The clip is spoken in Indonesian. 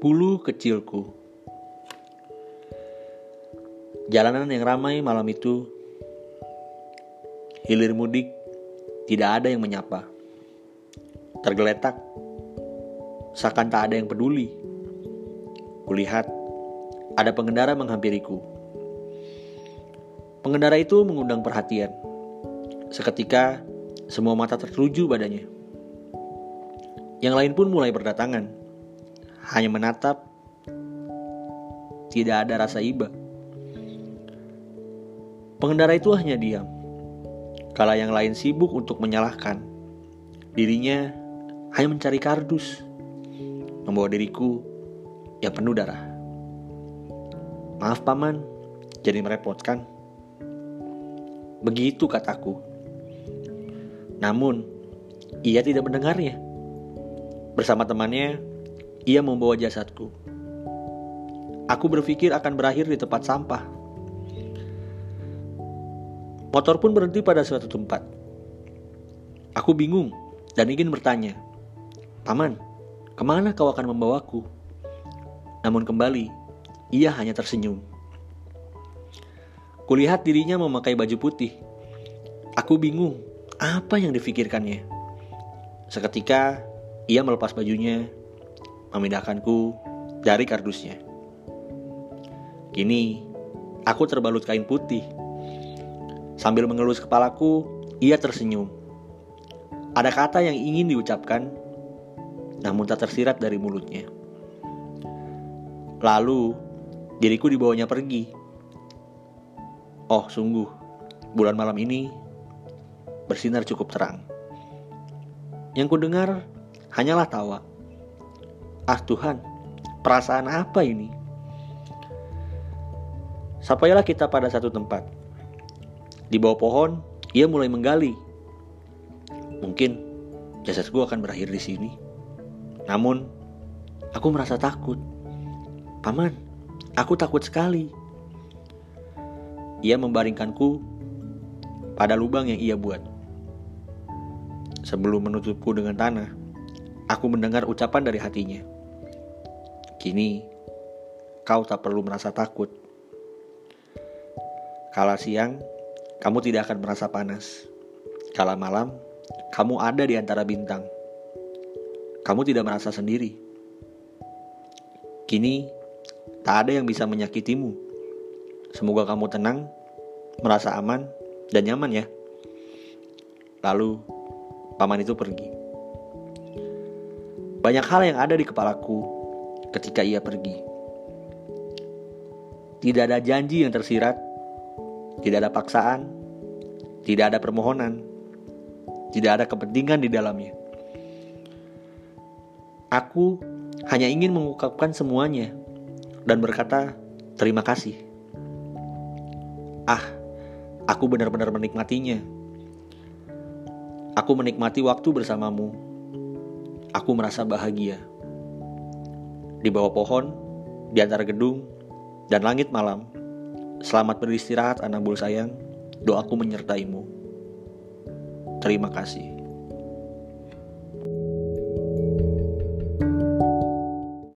Bulu kecilku. Jalanan yang ramai malam itu, hilir mudik, tidak ada yang menyapa. Tergeletak, seakan tak ada yang peduli. Kulihat, ada pengendara menghampiriku. Pengendara itu mengundang perhatian. Seketika, semua mata tertuju badannya. Yang lain pun mulai berdatangan hanya menatap, tidak ada rasa iba. Pengendara itu hanya diam. Kala yang lain sibuk untuk menyalahkan, dirinya hanya mencari kardus, membawa diriku yang penuh darah. Maaf paman, jadi merepotkan. Begitu kataku. Namun, ia tidak mendengarnya. Bersama temannya, ia membawa jasadku. Aku berpikir akan berakhir di tempat sampah. Motor pun berhenti pada suatu tempat. Aku bingung dan ingin bertanya, Paman, ke mana kau akan membawaku? Namun kembali, ia hanya tersenyum. Kulihat dirinya memakai baju putih. Aku bingung, apa yang difikirkannya? Seketika, ia melepas bajunya memindahkanku dari kardusnya. Kini, aku terbalut kain putih. Sambil mengelus kepalaku, ia tersenyum. Ada kata yang ingin diucapkan, namun tak tersirat dari mulutnya. Lalu, diriku dibawanya pergi. Oh, sungguh, bulan malam ini bersinar cukup terang. Yang kudengar hanyalah tawa. Ah Tuhan, perasaan apa ini? Sampailah kita pada satu tempat. Di bawah pohon, ia mulai menggali. Mungkin jasadku akan berakhir di sini. Namun, aku merasa takut. Paman, aku takut sekali. Ia membaringkanku pada lubang yang ia buat. Sebelum menutupku dengan tanah, aku mendengar ucapan dari hatinya. Kini, kau tak perlu merasa takut. Kala siang, kamu tidak akan merasa panas. Kala malam, kamu ada di antara bintang. Kamu tidak merasa sendiri. Kini, tak ada yang bisa menyakitimu. Semoga kamu tenang, merasa aman, dan nyaman ya. Lalu, paman itu pergi. Banyak hal yang ada di kepalaku ketika ia pergi. Tidak ada janji yang tersirat, tidak ada paksaan, tidak ada permohonan, tidak ada kepentingan di dalamnya. Aku hanya ingin mengungkapkan semuanya dan berkata terima kasih. Ah, aku benar-benar menikmatinya. Aku menikmati waktu bersamamu. Aku merasa bahagia di bawah pohon, di antara gedung, dan langit malam. Selamat beristirahat anak bulu sayang, doaku menyertaimu. Terima kasih.